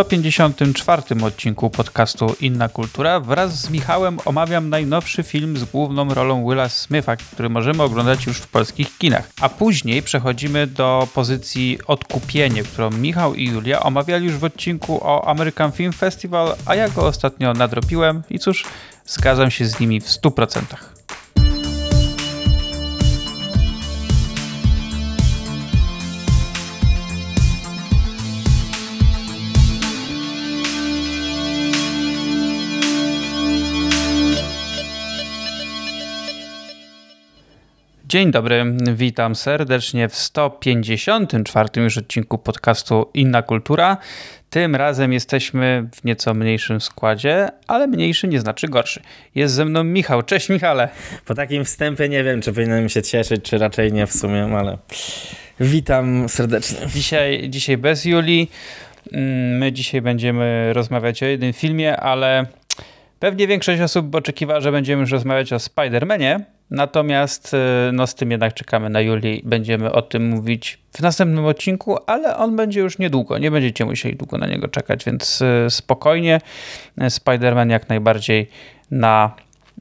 154 odcinku podcastu Inna Kultura. Wraz z Michałem omawiam najnowszy film z główną rolą Willa Smitha, który możemy oglądać już w polskich kinach. A później przechodzimy do pozycji Odkupienie, którą Michał i Julia omawiali już w odcinku o American Film Festival, a ja go ostatnio nadrobiłem i cóż, zgadzam się z nimi w 100%. Dzień dobry, witam serdecznie w 154 już odcinku podcastu Inna Kultura. Tym razem jesteśmy w nieco mniejszym składzie, ale mniejszy nie znaczy gorszy. Jest ze mną Michał. Cześć Michale. Po takim wstępie nie wiem, czy powinienem się cieszyć, czy raczej nie w sumie, ale witam serdecznie. Dzisiaj, dzisiaj bez Julii. Mm, my dzisiaj będziemy rozmawiać o jednym filmie, ale pewnie większość osób oczekiwała, że będziemy już rozmawiać o Spider-Manie, Natomiast y, no, z tym jednak czekamy na Julii. Będziemy o tym mówić w następnym odcinku, ale on będzie już niedługo. Nie będziecie musieli długo na niego czekać, więc y, spokojnie. Spider-Man jak najbardziej na,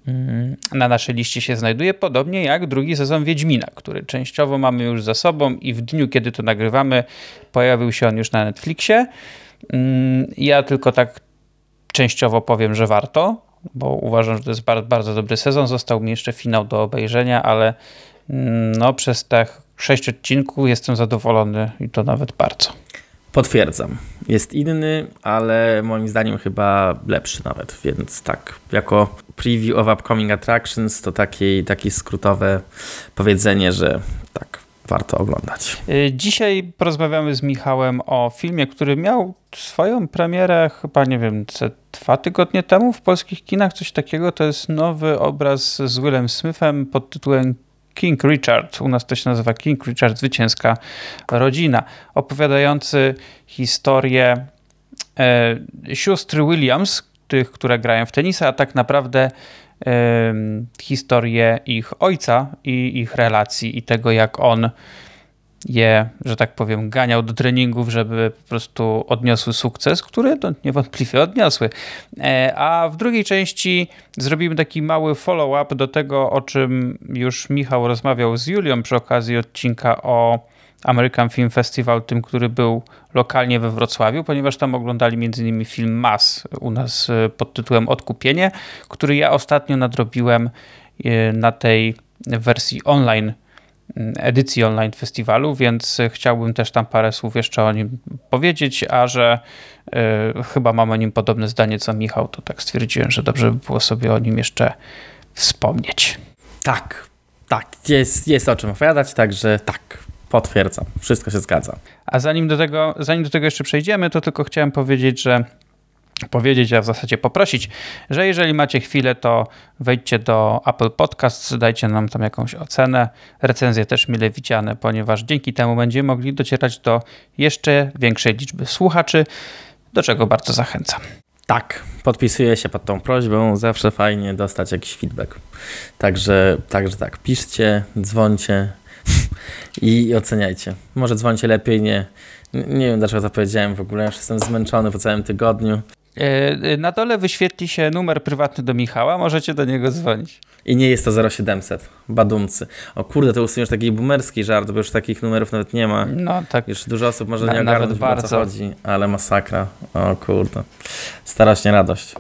mm, na naszej liście się znajduje, podobnie jak drugi sezon Wiedźmina, który częściowo mamy już za sobą i w dniu, kiedy to nagrywamy, pojawił się on już na Netflixie. Mm, ja tylko tak częściowo powiem, że warto bo uważam, że to jest bardzo, bardzo dobry sezon. Został mi jeszcze finał do obejrzenia, ale mm, no, przez te sześć odcinków jestem zadowolony i to nawet bardzo. Potwierdzam. Jest inny, ale moim zdaniem chyba lepszy nawet, więc tak, jako preview of upcoming attractions to takie, takie skrótowe powiedzenie, że tak, warto oglądać. Y, dzisiaj porozmawiamy z Michałem o filmie, który miał swoją premierę chyba, nie wiem, dwa tygodnie temu w polskich kinach, coś takiego. To jest nowy obraz z Willem Smithem pod tytułem King Richard, u nas to się nazywa King Richard, zwycięska rodzina, opowiadający historię e, sióstr Williams, tych, które grają w tenisa, a tak naprawdę historię ich ojca i ich relacji i tego, jak on je, że tak powiem, ganiał do treningów, żeby po prostu odniosły sukces, który no, niewątpliwie odniosły. E, a w drugiej części zrobimy taki mały follow-up do tego, o czym już Michał rozmawiał z Julią przy okazji odcinka o American Film Festival, tym, który był lokalnie we Wrocławiu, ponieważ tam oglądali m.in. film Mas u nas e, pod tytułem Odkupienie, który ja ostatnio nadrobiłem e, na tej wersji online, edycji online festiwalu, więc chciałbym też tam parę słów jeszcze o nim powiedzieć, a że y, chyba mam o nim podobne zdanie co Michał, to tak stwierdziłem, że dobrze by było sobie o nim jeszcze wspomnieć. Tak, tak, jest, jest o czym opowiadać, także tak, Potwierdzam, wszystko się zgadza. A zanim do tego, zanim do tego jeszcze przejdziemy, to tylko chciałem powiedzieć, że powiedzieć, a w zasadzie poprosić, że jeżeli macie chwilę, to wejdźcie do Apple Podcasts, dajcie nam tam jakąś ocenę, recenzje też mile widziane, ponieważ dzięki temu będziemy mogli docierać do jeszcze większej liczby słuchaczy, do czego bardzo zachęcam. Tak, podpisuję się pod tą prośbą. Zawsze fajnie dostać jakiś feedback. Także, także tak, piszcie, dzwońcie, i oceniajcie. Może dzwońcie lepiej, nie. Nie wiem dlaczego to powiedziałem w ogóle, już jestem zmęczony po całym tygodniu. E, e, na dole wyświetli się numer prywatny do Michała, możecie do niego dzwonić. I nie jest to 0700. Badumcy. O kurde, to usuniesz taki boomerski żart, bo już takich numerów nawet nie ma. No tak. Już dużo osób może na, nie ogarnąć, o co chodzi, ale masakra. O kurde. Starośnie radość.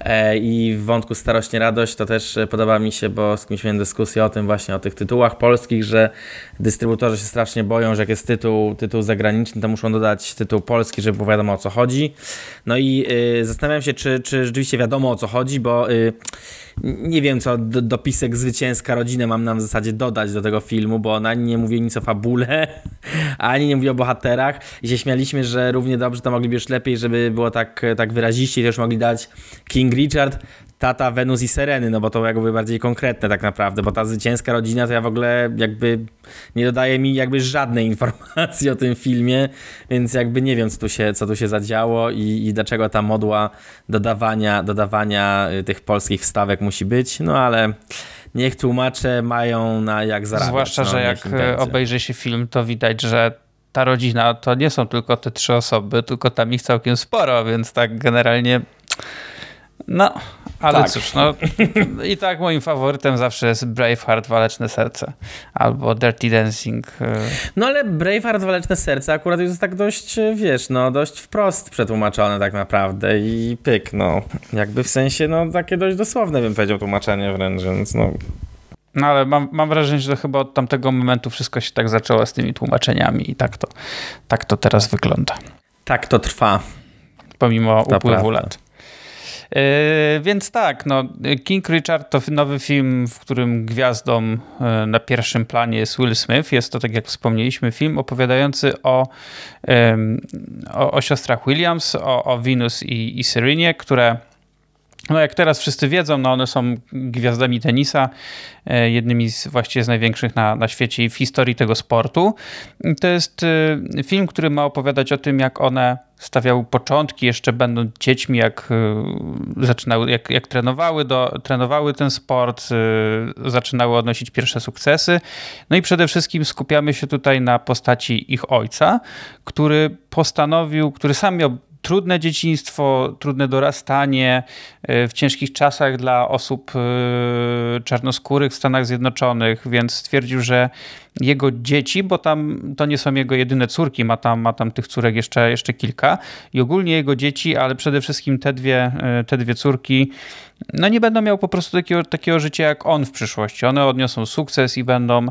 E, I w wątku starośnie radość to też podoba mi się, bo z kimś miałem dyskusję o tym właśnie, o tych tytułach polskich, że dystrybutorzy się strasznie boją, że jak jest tytuł, tytuł zagraniczny, to muszą dodać tytuł polski, żeby było wiadomo o co chodzi. No i y, zastanawiam się, czy, czy rzeczywiście wiadomo o co chodzi, bo y, nie wiem, co dopisek zwycięska rodzinę mam nam w zasadzie dodać do tego filmu, bo ona ani nie mówi nic o fabule, ani nie mówi o bohaterach. I się śmialiśmy, że równie dobrze to mogliby już lepiej, żeby było tak, tak wyraziście i też mogli dać King Richard, tata Wenus i Sereny, no bo to jakby bardziej konkretne tak naprawdę, bo ta zwycięska rodzina to ja w ogóle jakby nie dodaje mi jakby żadnej informacji o tym filmie, więc jakby nie wiem co tu się, co tu się zadziało i, i dlaczego ta dodawania, dodawania y, tych polskich wstawek musi być, no ale niech tłumacze mają na jak zarabiać. Zwłaszcza, no, że jak y, obejrzy się film, to widać, że ta rodzina to nie są tylko te trzy osoby, tylko tam ich całkiem sporo, więc tak generalnie no, ale tak. cóż, no i tak moim faworytem zawsze jest Braveheart, Waleczne Serce albo Dirty Dancing. Y. No ale Braveheart, Waleczne Serce akurat jest tak dość, wiesz, no dość wprost przetłumaczone tak naprawdę i pyk, no. Jakby w sensie, no takie dość dosłowne bym powiedział tłumaczenie wręcz, więc no... No ale mam, mam wrażenie, że chyba od tamtego momentu wszystko się tak zaczęło z tymi tłumaczeniami i tak to, tak to teraz wygląda. Tak to trwa. Pomimo to upływu prawda. lat. Yy, więc tak, no, King Richard to nowy film, w którym gwiazdą yy, na pierwszym planie jest Will Smith. Jest to, tak jak wspomnieliśmy, film opowiadający o, o, o siostrach Williams, o, o Venus i, i Serenie, które no jak teraz wszyscy wiedzą, no one są gwiazdami tenisa, jednymi z właściwie z największych na, na świecie i w historii tego sportu. To jest film, który ma opowiadać o tym, jak one stawiały początki, jeszcze będąc dziećmi, jak e, zaczynały, jak, jak trenowały, do, trenowały ten sport, zaczynały odnosić pierwsze sukcesy. No i przede wszystkim skupiamy się tutaj na postaci ich ojca, który postanowił, który sam miał trudne dzieciństwo, trudne dorastanie e, w ciężkich czasach dla osób czarnoskórych w Stanach Zjednoczonych, więc stwierdził, że jego dzieci, bo tam to nie są jego jedyne córki, ma tam, ma tam tych córek jeszcze, jeszcze kilka i ogólnie jego dzieci, ale przede wszystkim te dwie, e, te dwie córki no nie będą miał po prostu takiego, takiego życia jak on w przyszłości. One odniosą sukces i będą,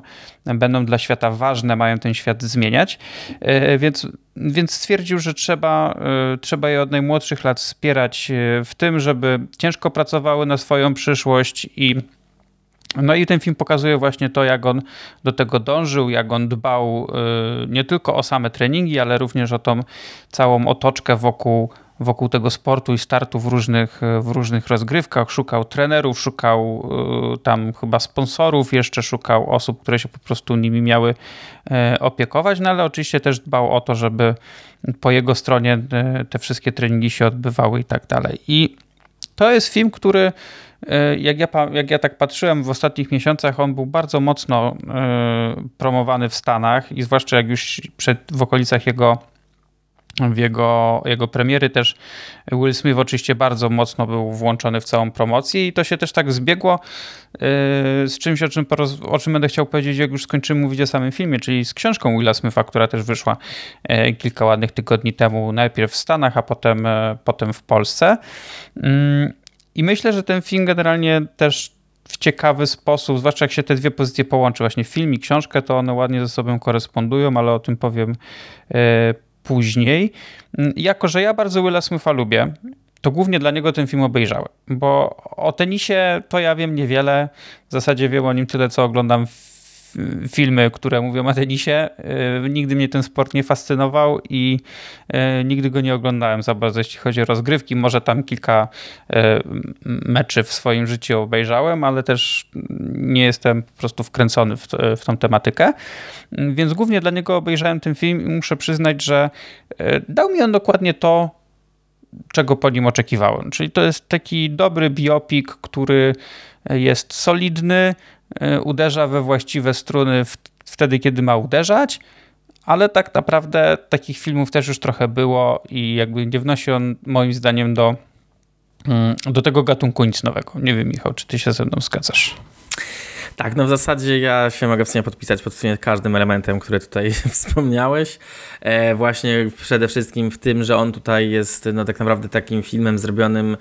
będą dla świata ważne, mają ten świat zmieniać. E, więc, więc stwierdził, że trzeba, e, trzeba je od najmłodszych lat wspierać w tym, żeby ciężko pracowały na swoją przyszłość i no i ten film pokazuje właśnie to, jak on do tego dążył, jak on dbał y, nie tylko o same treningi, ale również o tą całą otoczkę wokół, wokół tego sportu i startu w różnych, w różnych rozgrywkach. Szukał trenerów, szukał y, tam chyba sponsorów, jeszcze szukał osób, które się po prostu nimi miały y, opiekować, no ale oczywiście też dbał o to, żeby po jego stronie te wszystkie treningi się odbywały i tak dalej. I to jest film, który jak ja, jak ja tak patrzyłem w ostatnich miesiącach, on był bardzo mocno e, promowany w Stanach i zwłaszcza jak już przed, w okolicach jego w jego, jego premiery też Will Smith oczywiście bardzo mocno był włączony w całą promocję i to się też tak zbiegło e, z czymś, o czym, o czym będę chciał powiedzieć, jak już skończymy mówić o samym filmie, czyli z książką Willa Smitha, która też wyszła kilka ładnych tygodni temu, najpierw w Stanach, a potem, potem w Polsce. I myślę, że ten film generalnie też w ciekawy sposób, zwłaszcza jak się te dwie pozycje połączy, właśnie film i książkę, to one ładnie ze sobą korespondują, ale o tym powiem e, później. Jako, że ja bardzo Willa Smitha lubię, to głównie dla niego ten film obejrzałem, bo o tenisie to ja wiem niewiele, w zasadzie wiem o nim tyle, co oglądam w filmy, które mówią o tenisie. E, nigdy mnie ten sport nie fascynował i e, nigdy go nie oglądałem za bardzo, jeśli chodzi o rozgrywki. Może tam kilka e, meczy w swoim życiu obejrzałem, ale też nie jestem po prostu wkręcony w, w tą tematykę. Więc głównie dla niego obejrzałem ten film i muszę przyznać, że dał mi on dokładnie to, czego po nim oczekiwałem. Czyli to jest taki dobry biopik, który jest solidny, uderza we właściwe struny wtedy, kiedy ma uderzać, ale tak naprawdę takich filmów też już trochę było i jakby nie wnosi on moim zdaniem do, mm, do tego gatunku nic nowego. Nie wiem, Michał, czy ty się ze mną zgadzasz? Tak, no w zasadzie ja się mogę w sumie podpisać pod sumie każdym elementem, który tutaj wspomniałeś. E, właśnie przede wszystkim w tym, że on tutaj jest no tak naprawdę takim filmem zrobionym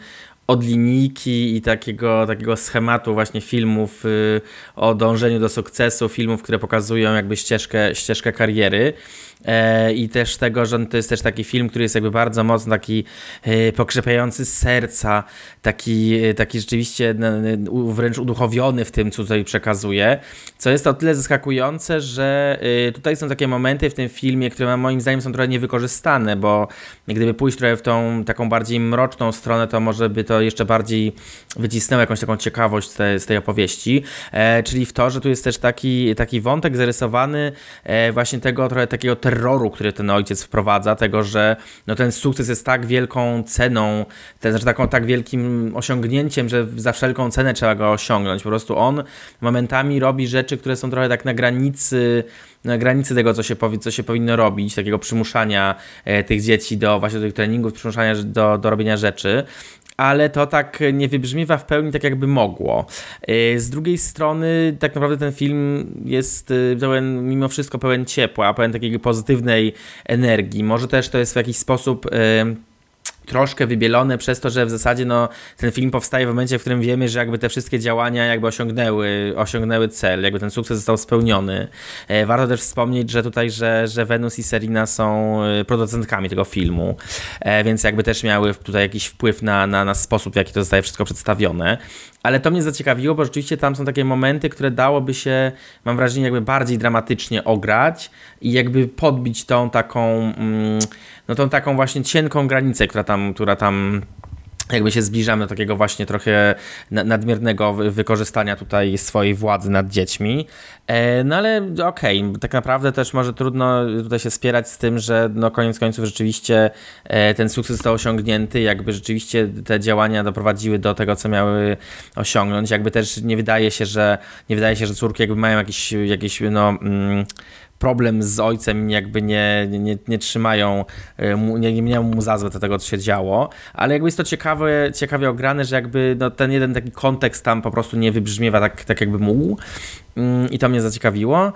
od linijki i takiego, takiego schematu właśnie filmów y, o dążeniu do sukcesu, filmów, które pokazują jakby ścieżkę, ścieżkę kariery. E, I też tego, że to jest też taki film, który jest jakby bardzo mocno taki e, pokrzepiający serca, taki, e, taki rzeczywiście wręcz uduchowiony w tym, co tutaj przekazuje. Co jest o tyle zaskakujące, że tutaj są takie momenty w tym filmie, które moim zdaniem są trochę niewykorzystane, bo gdyby pójść trochę w tą taką bardziej mroczną stronę, to może by to jeszcze bardziej wycisnęło jakąś taką ciekawość z tej, opowieści, czyli w to, że tu jest też taki, taki wątek zarysowany właśnie tego trochę takiego terroru, który ten ojciec wprowadza, tego, że no, ten sukces jest tak wielką ceną, ten, znaczy taką tak wielkim osiągnięciem, że za wszelką cenę trzeba go osiągnąć. Po prostu on momentami robi rzeczy, które są trochę tak na granicy na granicy tego, co się, powi co się powinno robić, takiego przymuszania e, tych dzieci do właśnie do tych treningów, przymuszania do, do robienia rzeczy ale to tak nie wybrzmiewa w pełni tak, jakby mogło. E, z drugiej strony, tak naprawdę ten film jest e, pełen, mimo wszystko pełen ciepła, pełen takiej pozytywnej energii. Może też to jest w jakiś sposób troszkę wybielone przez to, że w zasadzie no, ten film powstaje w momencie, w którym wiemy, że jakby te wszystkie działania jakby osiągnęły, osiągnęły cel, jakby ten sukces został spełniony. E, warto też wspomnieć, że tutaj, że, że Venus i Serena są e, producentkami tego filmu, e, więc jakby też miały tutaj jakiś wpływ na, na, na sposób, w jaki to zostaje wszystko przedstawione. Ale to mnie zaciekawiło, bo rzeczywiście tam są takie momenty, które dałoby się, mam wrażenie, jakby bardziej dramatycznie ograć i jakby podbić tą taką, mm, no tą taką właśnie cienką granicę, która tam, która tam jakby się zbliżamy do takiego właśnie trochę nadmiernego wykorzystania tutaj swojej władzy nad dziećmi. E, no ale okej, okay, tak naprawdę też może trudno tutaj się spierać z tym, że no koniec końców rzeczywiście e, ten sukces został osiągnięty, jakby rzeczywiście te działania doprowadziły do tego, co miały osiągnąć. Jakby też nie wydaje się, że nie wydaje się, że córki jakby mają jakieś, jakieś no, mm, problem z ojcem, jakby nie, nie, nie trzymają, e, nie, nie miał mu za złe tego, co się działo, ale jakby jest to ciekawe, ciekawie ograne, że jakby no, ten jeden taki kontekst tam po prostu nie wybrzmiewa tak, tak jakby mógł mm, i to mnie zaciekawiło.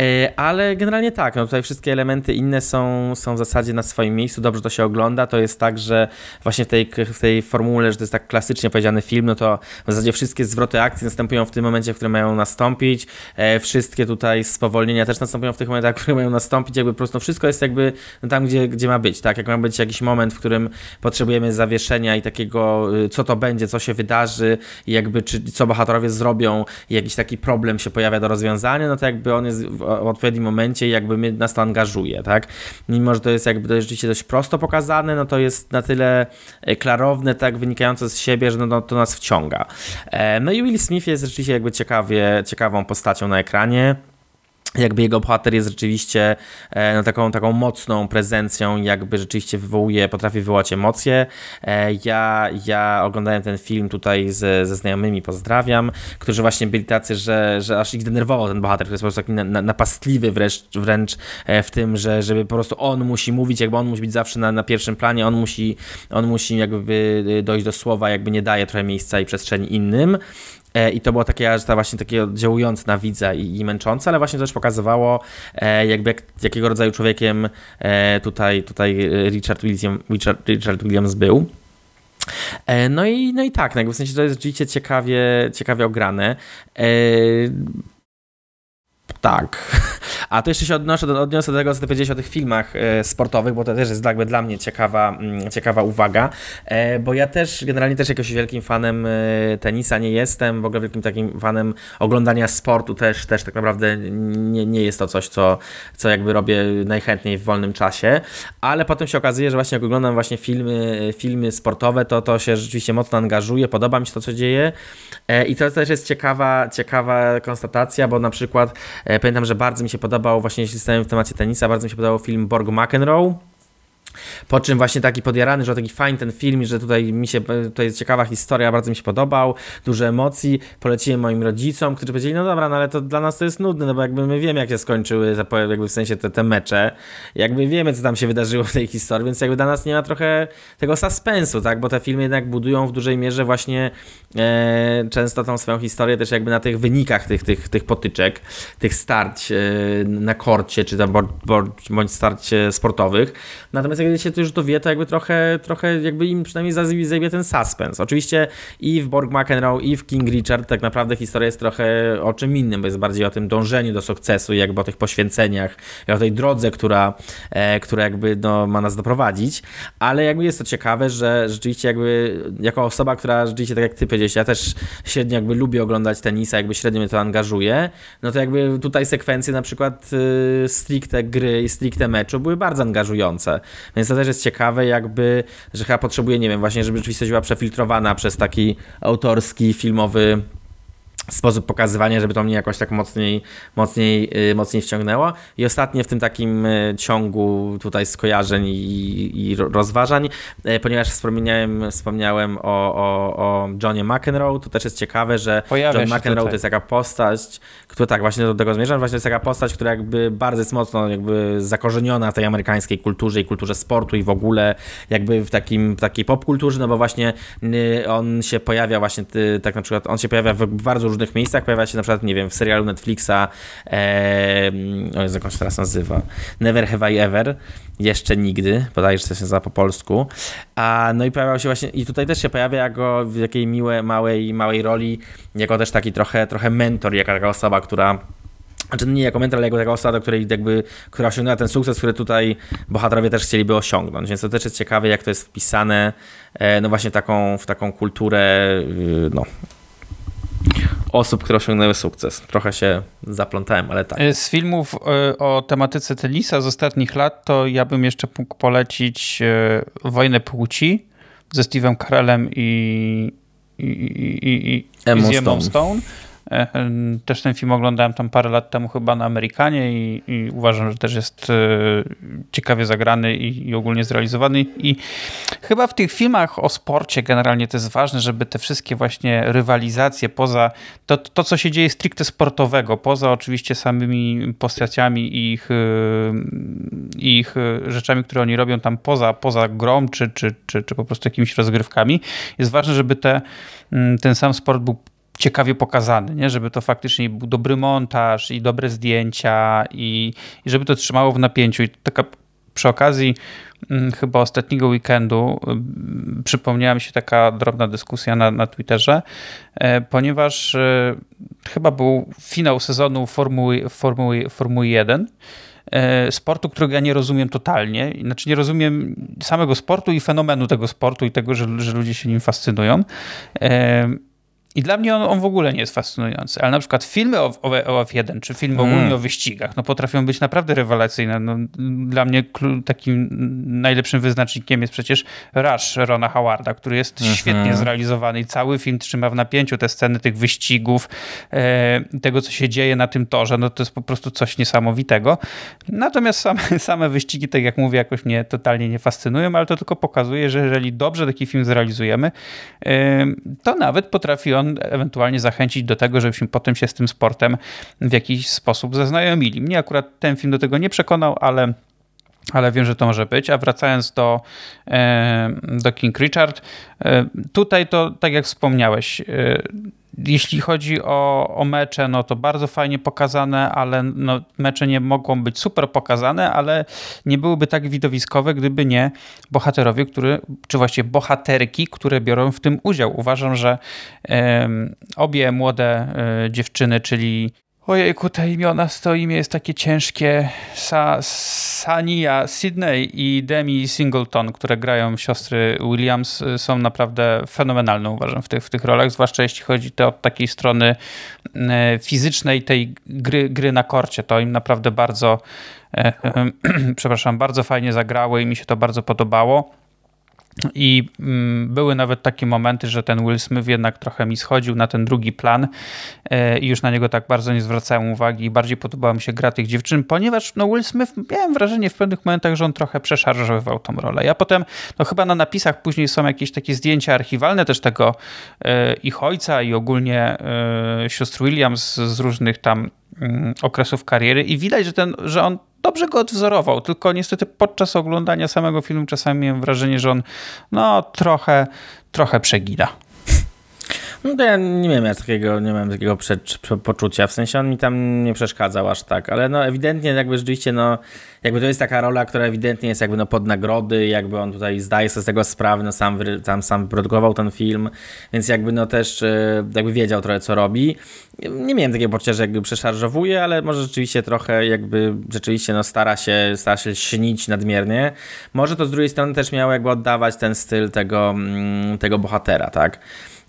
E, ale generalnie tak, no tutaj wszystkie elementy inne są, są w zasadzie na swoim miejscu, dobrze to się ogląda. To jest tak, że właśnie w tej, w tej formule, że to jest tak klasycznie powiedziany film, no to w zasadzie wszystkie zwroty akcji następują w tym momencie, w którym mają nastąpić. E, wszystkie tutaj spowolnienia też następują w tych momentach, w których mają nastąpić. Jakby po prostu wszystko jest jakby no tam, gdzie, gdzie ma być, tak? Jak ma być jakiś moment, w którym potrzebujemy zawieszenia i takiego, y, co to będzie, co się wydarzy jakby czy, co bohaterowie zrobią jakiś taki problem się pojawia do rozwiązania, no to jakby on jest w odpowiednim momencie i jakby mnie, nas to angażuje, tak? Mimo, że to jest jakby rzeczywiście dość prosto pokazane, no to jest na tyle e, klarowne, tak, wynikające z siebie, że no, no to nas wciąga. E, no i Will Smith jest rzeczywiście jakby ciekawie, ciekawą postacią na ekranie jakby jego bohater jest rzeczywiście e, no, taką, taką mocną prezencją, jakby rzeczywiście wywołuje, potrafi wywołać emocje. E, ja, ja oglądałem ten film tutaj ze, ze znajomymi, pozdrawiam, którzy właśnie byli tacy, że, że aż ich denerwował ten bohater, który jest po prostu taki na, na, napastliwy wręcz, wręcz e, w tym, że żeby po prostu on musi mówić, jakby on musi być zawsze na, na pierwszym planie, on musi, on musi jakby dojść do słowa, jakby nie daje trochę miejsca i przestrzeni innym. E, I to było takie, to właśnie takie oddziałujące na widza i, i męczące, ale właśnie też pokazywało, e, jakby jak, jakiego rodzaju człowiekiem e, tutaj, tutaj Richard, William, Richard, Richard Williams był. No i, no i tak, no w sensie to jest rzeczywiście ciekawie, ciekawie ograne. Tak. A to jeszcze się odnoszę do, odniosę do tego, co ty powiedziałeś o tych filmach e, sportowych, bo to też jest jakby dla mnie ciekawa, mm, ciekawa uwaga, e, bo ja też generalnie też jakimś wielkim fanem e, tenisa nie jestem, w ogóle wielkim takim fanem oglądania sportu też, też tak naprawdę nie, nie jest to coś, co, co jakby robię najchętniej w wolnym czasie, ale potem się okazuje, że właśnie jak oglądam właśnie filmy, filmy sportowe, to to się rzeczywiście mocno angażuje, podoba mi się to, co dzieje. I to też jest ciekawa, ciekawa konstatacja, bo na przykład pamiętam, że bardzo mi się podoba podobał, właśnie jeśli stałem w temacie tenisa, bardzo mi się podobał film Borg McEnroe. Po czym właśnie taki podjarany, że taki fajny ten film, że tutaj mi się, to jest ciekawa historia, bardzo mi się podobał, dużo emocji. Poleciłem moim rodzicom, którzy powiedzieli, no dobra, no ale to dla nas to jest nudne, no bo jakby my wiemy, jak się skończyły, jakby w sensie te, te mecze, jakby wiemy, co tam się wydarzyło w tej historii, więc jakby dla nas nie ma trochę tego suspensu, tak, bo te filmy jednak budują w dużej mierze właśnie często tą swoją historię też jakby na tych wynikach tych, tych, tych potyczek, tych starć e, na korcie, czy tam bądź starć sportowych. Natomiast jak się to już to wie, to jakby trochę, trochę jakby im przynajmniej zajmie ten suspens. Oczywiście i w Borg McEnroe, i w King Richard tak naprawdę historia jest trochę o czym innym, bo jest bardziej o tym dążeniu do sukcesu, jakby o tych poświęceniach, o tej drodze, która, e, która jakby no, ma nas doprowadzić, ale jakby jest to ciekawe, że rzeczywiście jakby jako osoba, która rzeczywiście, tak jak ty powiedziałeś, ja też średnio jakby lubię oglądać tenisa, jakby średnio mnie to angażuje, no to jakby tutaj sekwencje na przykład y, stricte gry i stricte meczu były bardzo angażujące. Więc to też jest ciekawe jakby, że chyba potrzebuje, nie wiem, właśnie żeby rzeczywistość była przefiltrowana przez taki autorski, filmowy sposób pokazywania, żeby to mnie jakoś tak mocniej, mocniej, yy, mocniej wciągnęło. I ostatnie w tym takim yy, ciągu tutaj skojarzeń i, i rozważań, yy, ponieważ wspomniałem, wspomniałem o, o, o Johnie McEnroe, to też jest ciekawe, że Pojawia John McEnroe to jest taka postać, która tak, właśnie do tego zmierzam, właśnie to jest taka postać, która jakby bardzo jest mocno jakby zakorzeniona w tej amerykańskiej kulturze i kulturze sportu i w ogóle jakby w takim w takiej popkulturze, no bo właśnie y, on się pojawia właśnie, tak na przykład, on się pojawia w bardzo różnych miejscach, pojawia się na przykład, nie wiem, w serialu Netflixa, e, o Jezu, jak się teraz nazywa, Never Have I Ever, jeszcze nigdy, bodajże to się nazywa po polsku, a no i pojawiał się właśnie, i tutaj też się pojawia jako w jakiej miłej, małej, małej roli, jako też taki trochę, trochę mentor, jaka taka osoba, która znaczy nie jako mentor, ale jako taka osoba, do której jakby, która osiągnęła ten sukces, który tutaj bohaterowie też chcieliby osiągnąć. Więc to też jest ciekawe, jak to jest wpisane e, no właśnie taką, w taką kulturę y, no, osób, które osiągnęły sukces. Trochę się zaplątałem, ale tak. Z filmów y, o tematyce tenisa z ostatnich lat, to ja bym jeszcze mógł polecić y, Wojnę Płci ze Steve'em Carellem i, i, i, i, i Emma Stone. Stone. E, Też ten film oglądałem tam parę lat temu chyba na Amerykanie i, i uważam, że też jest e, ciekawie zagrany i, i ogólnie zrealizowany. I chyba w tych filmach o sporcie generalnie to jest ważne, żeby te wszystkie właśnie rywalizacje poza to, to co się dzieje stricte sportowego, poza oczywiście samymi postaciami i ich, e, ich rzeczami, które oni robią tam poza, poza grą czy, czy, czy, czy po prostu jakimiś rozgrywkami, jest ważne, żeby te, ten sam sport był ciekawie pokazany, nie? żeby to faktycznie był dobry montaż i dobre zdjęcia i, i żeby to trzymało w napięciu. I taka przy okazji mm, chyba ostatniego weekendu mm, przypomniała mi się taka drobna dyskusja na, na Twitterze, e, ponieważ e, chyba był finał sezonu Formuły, Formuły, Formuły 1 e, sportu, którego ja nie rozumiem totalnie. Znaczy nie rozumiem samego sportu i fenomenu tego sportu i tego, że, że ludzie się nim fascynują. I dla mnie on, on w ogóle nie jest fascynujący, ale na przykład filmy o, o, o F1, czy filmy ogólnie Mm. o wyścigach, no potrafią być naprawdę rewelacyjne. No, dla mnie takim najlepszym wyznacznikiem jest przecież Rush Rona Howarda, który jest Mhm. świetnie zrealizowany i cały film trzyma w napięciu te sceny tych wyścigów, e, tego co się dzieje na tym torze, no to jest po prostu coś niesamowitego. Natomiast same, same wyścigi, tak jak mówię, jakoś mnie totalnie nie fascynują, ale to tylko pokazuje, że jeżeli dobrze taki film zrealizujemy, e, to nawet potrafi on ewentualnie zachęcić do tego, żebyśmy potem się z tym sportem w jakiś sposób zaznajomili. Mnie akurat ten film do tego nie przekonał, ale ale wiem, że to może być. A wracając do, e, do King Richard, e, tutaj to, tak jak wspomniałeś, e, jeśli chodzi o, o mecze, no to bardzo fajnie pokazane, ale no, mecze nie mogą być super pokazane, ale nie byłyby tak widowiskowe, gdyby nie bohaterowie, który, czy właściwie bohaterki, które biorą w tym udział. Uważam, że em, obie młode e, dziewczyny, czyli Ojejku, te imiona, to imię jest takie ciężkie. Sa, Sania Sydney i Demi Singleton, które grają siostry Williams, y, są naprawdę fenomenalne, uważam, w tych, w tych rolach, zwłaszcza jeśli chodzi to od takiej strony e, fizycznej tej gry, gry na korcie. To im naprawdę bardzo, e, e, przepraszam, bardzo fajnie zagrały i mi się to bardzo podobało. I mm, były nawet takie momenty, że ten Will Smith jednak trochę mi schodził na ten drugi plan e, i już na niego tak bardzo nie zwracałem uwagi i bardziej podobała mi się gra tych dziewczyn, ponieważ no Will Smith, miałem wrażenie w pewnych momentach, że on trochę przeszarżowywał tą rolę. Ja potem, no chyba na napisach później są jakieś takie zdjęcia archiwalne też tego e, ich ojca i ogólnie e, sióstr Williams z różnych tam mm, okresów kariery i widać, że, ten, że on dobrze go odwzorował, tylko niestety podczas oglądania samego filmu czasami miałem wrażenie, że on no trochę, trochę przegina. No to ja nie miałem takiego, nie miałem takiego poczucia, w sensie on mi tam nie przeszkadzał aż tak, ale no ewidentnie jakby rzeczywiście no, jakby to jest taka rola, która ewidentnie jest jakby no pod nagrody, jakby on tutaj zdaje sobie z tego sprawę, no sam, tam sam wyprodukował ten film, więc jakby no też e, jakby wiedział trochę co robi. Nie miałem takiego poczucia, że jakby przeszarżowuje, ale może rzeczywiście trochę jakby rzeczywiście no stara się, stara się śnić nadmiernie. Może to z drugiej strony też miało jakby oddawać ten styl tego, mm, tego bohatera, tak?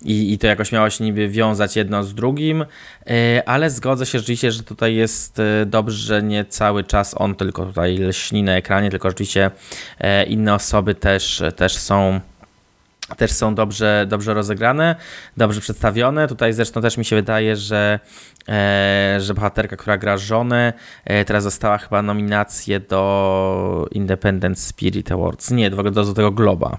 I, i to jakoś miało się niby wiązać jedno z drugim, e, ale zgodzę się rzeczywiście, że tutaj jest e, dobrze, że nie cały czas on tylko tutaj lśni na ekranie, tylko oczywiście inne osoby też, też są też są dobrze, dobrze rozegrane, dobrze przedstawione. Tutaj zresztą też mi się wydaje, że, e, że bohaterka, która gra żonę, e, teraz dostała chyba nominację do Independent Spirit Awards. Nie, do, do Złotego Globa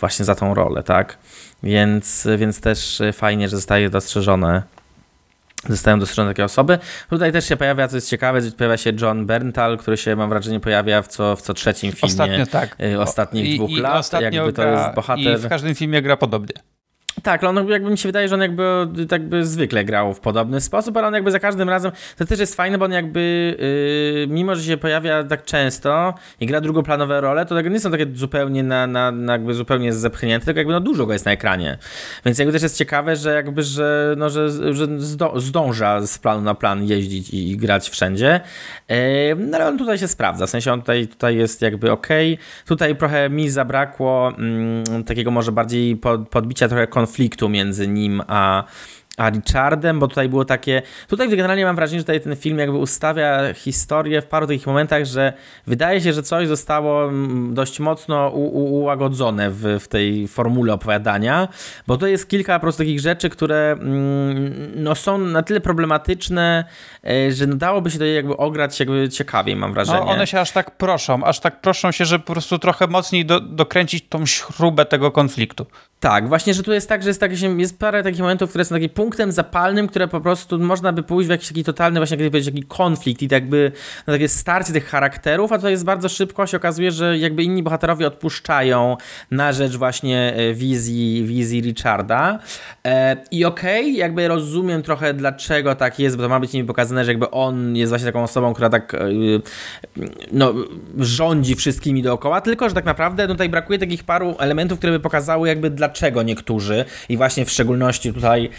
właśnie za tą rolę, tak? Więc, więc też fajnie, że zostaje dostrzeżone zostają dostrzeżone takie osoby. Tutaj też się pojawia, co jest ciekawe, pojawia się John Berntal, który się, mam wrażenie, pojawia w co, w co trzecim filmie Ostatnio, tak. Y, ostatnich I, dwóch i lat. Ostatnio jakby to jest bohater. I w każdym filmie gra podobnie. Tak, on jakby mi się wydaje, że on jakby, jakby zwykle grał w podobny sposób, ale on jakby za każdym razem, to też jest fajne, bo on jakby, yy, mimo że się pojawia tak często i gra drugoplanowe role, to tak nie są takie zupełnie na, na, na jakby zupełnie zepchnięte, tylko jakby no dużo go jest na ekranie. Więc jakby też jest ciekawe, że jakby, że, no, że, że zdąża z planu na plan jeździć i, i grać wszędzie. Yy, no ale on tutaj się sprawdza, w sensie on tutaj, tutaj jest jakby ok. Tutaj trochę mi zabrakło mm, takiego może bardziej pod, podbicia trochę konfliktu konfliktu między nim a a Richardem, bo tutaj było takie. Tutaj generalnie mam wrażenie, że tutaj ten film jakby ustawia historię w paru takich momentach, że wydaje się, że coś zostało mm, dość mocno ułagodzone w, w tej formule opowiadania, bo to jest kilka po prostu takich rzeczy, które mm, no, są na tyle problematyczne, e, że dałoby się to jakby ograć jakby ciekawiej, mam wrażenie. No, one się aż tak proszą, aż tak proszą się, że po prostu trochę mocniej do, dokręcić tą śrubę tego konfliktu. Tak, właśnie, że tu jest tak, że jest, tak, jest parę takich momentów, które są takie punktem zapalnym, które po prostu można by pójść w jakiś taki totalny właśnie, jak powiedzieć, taki konflikt i jakby no, takie starcie tych charakterów, a tutaj jest bardzo szybko, się okazuje, że jakby inni bohaterowie odpuszczają na rzecz właśnie e, wizji, wizji Richarda. E, i okej, okay, jakby rozumiem trochę dlaczego tak jest, bo to ma być nimi pokazane, że jakby on jest właśnie taką osobą, która tak e, no, rządzi wszystkimi dookoła, tylko, że tak naprawdę no, tutaj brakuje takich paru elementów, które by pokazały jakby dlaczego niektórzy i właśnie w szczególności tutaj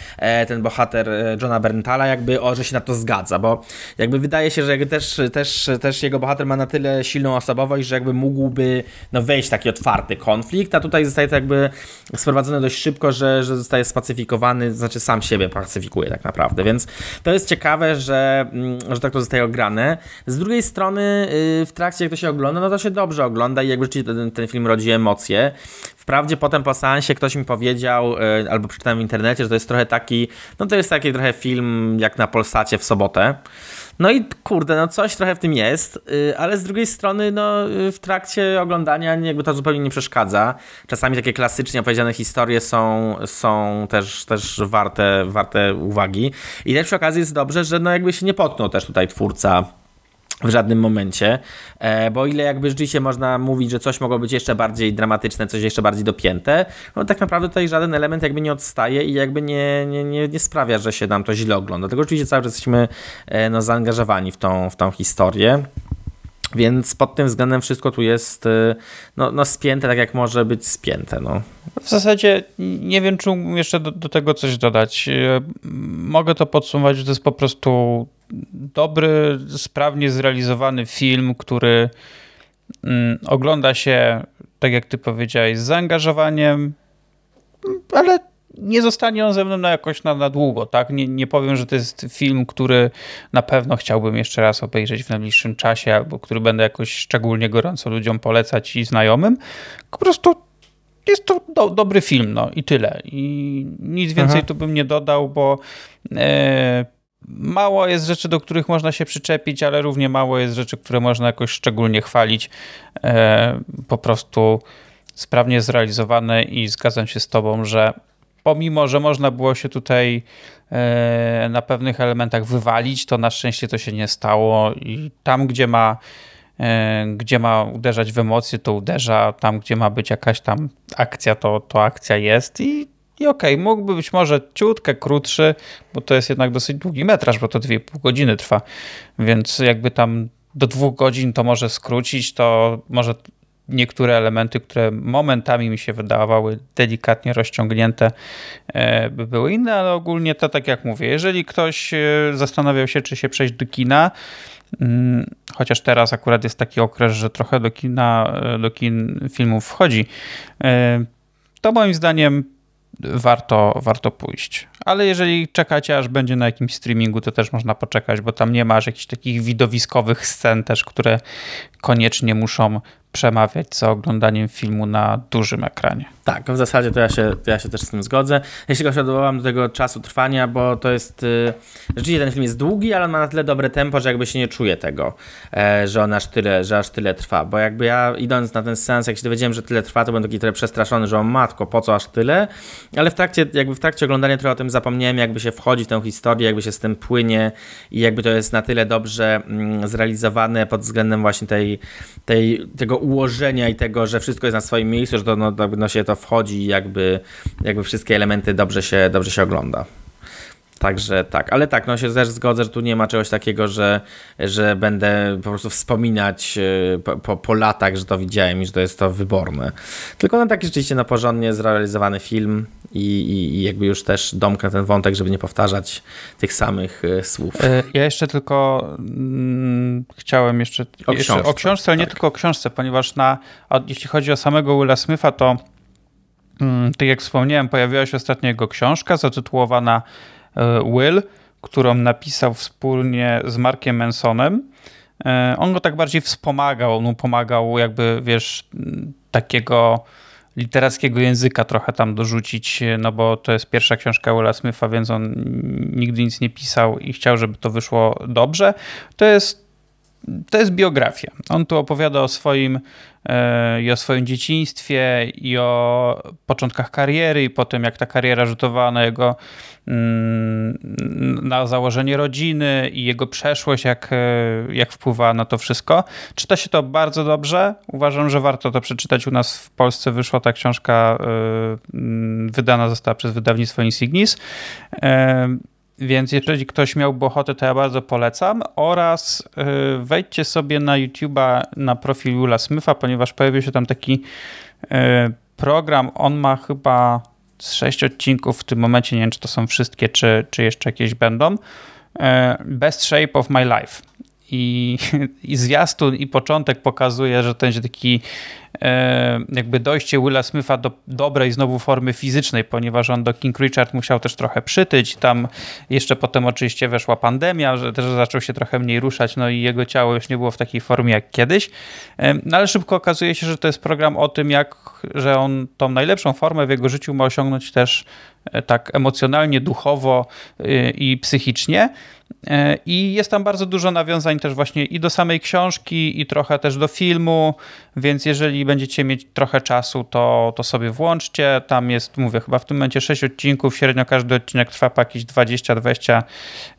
ten bohater e, Johna Berntala jakby, o, że się na to zgadza, bo jakby wydaje się, że jakby też, też, też jego bohater ma na tyle silną osobowość, że jakby mógłby no, wejść w taki otwarty konflikt, a tutaj zostaje to jakby sprowadzone dość szybko, że, że zostaje spacyfikowany, znaczy sam siebie pacyfikuje tak naprawdę, więc to jest ciekawe, że, mm, że tak to zostaje ograne. Z drugiej strony y, w trakcie jak to się ogląda, no to się dobrze ogląda i jakby rzeczywiście ten, ten film rodzi emocje. Wprawdzie potem po seansie ktoś mi powiedział, y, albo przeczytałem w internecie, że to jest trochę taki no to jest taki trochę film jak na Polsacie w sobotę. No i kurde, no coś trochę w tym jest, y, ale z drugiej strony, no w trakcie oglądania jakby to zupełnie nie przeszkadza. Czasami takie klasycznie opowiedziane historie są, są też, też warte, warte uwagi. I też przy okazji jest dobrze, że no jakby się nie potknął też tutaj twórca w żadnym momencie, e, bo ile jakby rzeczywiście można mówić, że coś mogło być jeszcze bardziej dramatyczne, coś jeszcze bardziej dopięte, no tak naprawdę tutaj żaden element jakby nie odstaje i jakby nie, nie, nie, nie sprawia, że się nam to źle ogląda. Dlatego oczywiście cały czas jesteśmy e, no, zaangażowani w tą, w tą historię. Więc pod tym względem wszystko tu jest e, no, no spięte tak, jak może być spięte. No. W zasadzie nie wiem, czy jeszcze do, do tego coś dodać. Mogę to podsumować, że to jest po prostu dobry, sprawnie zrealizowany film, który mm, ogląda się, tak jak ty powiedziałeś, z zaangażowaniem, ale nie zostanie on ze mną na jakoś na, na długo, tak? Nie, nie powiem, że to jest film, który na pewno chciałbym jeszcze raz obejrzeć w najbliższym czasie, albo który będę jakoś szczególnie gorąco ludziom polecać i znajomym. Po prostu jest to do, dobry film, no i tyle. I nic więcej Aha. tu bym nie dodał, bo e, Mało jest rzeczy, do których można się przyczepić, ale równie mało jest rzeczy, które można jakoś szczególnie chwalić. E, po prostu sprawnie zrealizowane i zgadzam się z Tobą, że pomimo, że można było się tutaj e, na pewnych elementach wywalić, to na szczęście to się nie stało i tam, gdzie ma e, gdzie ma uderzać w emocje, to uderza, tam, gdzie ma być jakaś tam akcja, to, to akcja jest i i okej, okay, mógłby być może ciutkę krótszy, bo to jest jednak dosyć długi metraż, bo to 2,5 godziny trwa, więc jakby tam do dwóch godzin to może skrócić, to może niektóre elementy, które momentami mi się wydawały delikatnie rozciągnięte, e, by były inne, ale ogólnie to tak jak mówię, jeżeli ktoś e, zastanawiał się, czy się przejść do kina, mm, chociaż teraz akurat jest taki okres, że trochę do kina, e, do kin filmów wchodzi, to moim zdaniem warto, warto pójść. Ale jeżeli czekacie, aż będzie na jakimś streamingu, to też można poczekać, bo tam nie ma aż jakichś takich widowiskowych scen też, które koniecznie muszą przemawiać za oglądaniem filmu na dużym ekranie. Tak, w zasadzie to ja się, to ja się też z tym zgodzę. Ja się odwołam do tego czasu trwania, bo to jest. Yy, rzeczywiście ten film jest długi, ale on ma na tyle dobre tempo, że jakby się nie czuje tego, e, że on aż tyle, że aż tyle trwa. Bo jakby ja idąc na ten sens, jak się dowiedziałem, że tyle trwa, to byłem taki trochę przestraszony, że o matko, po co aż tyle? Ale w trakcie, jakby w trakcie oglądania trochę o tym zapomniałem, jakby się wchodzi w tę historię, jakby się z tym płynie i jakby to jest na tyle dobrze mm, zrealizowane pod względem właśnie tej, tej, tego ułożenia i tego, że wszystko jest na swoim miejscu, że to no, no się to wchodzi i jakby, jakby wszystkie elementy dobrze się, dobrze się ogląda. Także tak, ale tak, no się też zgodzę, że tu nie ma czegoś takiego, że, że będę po prostu wspominać e, po, po, po latach, że to widziałem i że to jest to wyborne. Tylko na taki rzeczywiście na porządnie zrealizowany film i, i, i jakby już też domknę ten wątek, żeby nie powtarzać tych samych e, słów. E, ja jeszcze tylko mm, chciałem jeszcze o, jeszcze książce, o książce, ale tak. nie tylko o książce, ponieważ na, jeśli chodzi o samego Willa Smitha, to mm, tak jak wspomniałem, pojawiła się ostatnio jego książka zatytułowana Will, którą napisał wspólnie z Markiem Mansonem. E, on go tak bardziej wspomagał, on mu pomagał jakby, wiesz, takiego literackiego języka trochę tam dorzucić, no bo to jest pierwsza książka Willa Smitha, więc on nigdy nic nie pisał i chciał, żeby to wyszło dobrze. To jest, to jest biografia. On tu opowiada o swoim i o swoim dzieciństwie, i o początkach kariery, i po tym, jak ta kariera rzutowała na jego mm, na założenie rodziny i jego przeszłość, jak, jak wpływa na to wszystko. Czyta się to bardzo dobrze. Uważam, że warto to przeczytać. U nas w Polsce wyszła ta książka, y, wydana została przez wydawnictwo Insignis. Więc jeżeli ktoś miałby ochotę, to ja bardzo polecam. Oraz y, wejdźcie sobie na YouTube'a na profil Jula Smyfa, ponieważ pojawił się tam taki y, program. On ma chyba sześć odcinków w tym momencie. Nie wiem, czy to są wszystkie, czy, czy jeszcze jakieś będą. Y, Best Shape of My Life. I, i zwiastun i początek pokazuje, że to będzie taki jakby dojście Willa Smitha do dobrej znowu formy fizycznej, ponieważ on do King Richard musiał też trochę przytyć. Tam jeszcze potem oczywiście weszła pandemia, że też zaczął się trochę mniej ruszać, no i jego ciało już nie było w takiej formie jak kiedyś. E, no ale szybko okazuje się, że to jest program o tym, jak, że on tą najlepszą formę w jego życiu ma osiągnąć też e, tak emocjonalnie, duchowo i psychicznie. I jest tam bardzo dużo nawiązań też właśnie i do samej książki, i trochę też do filmu, więc jeżeli będziecie mieć trochę czasu, to, to sobie włączcie. Tam jest, mówię, chyba w tym momencie 6 odcinków, średnio każdy odcinek trwa po jakieś 20-25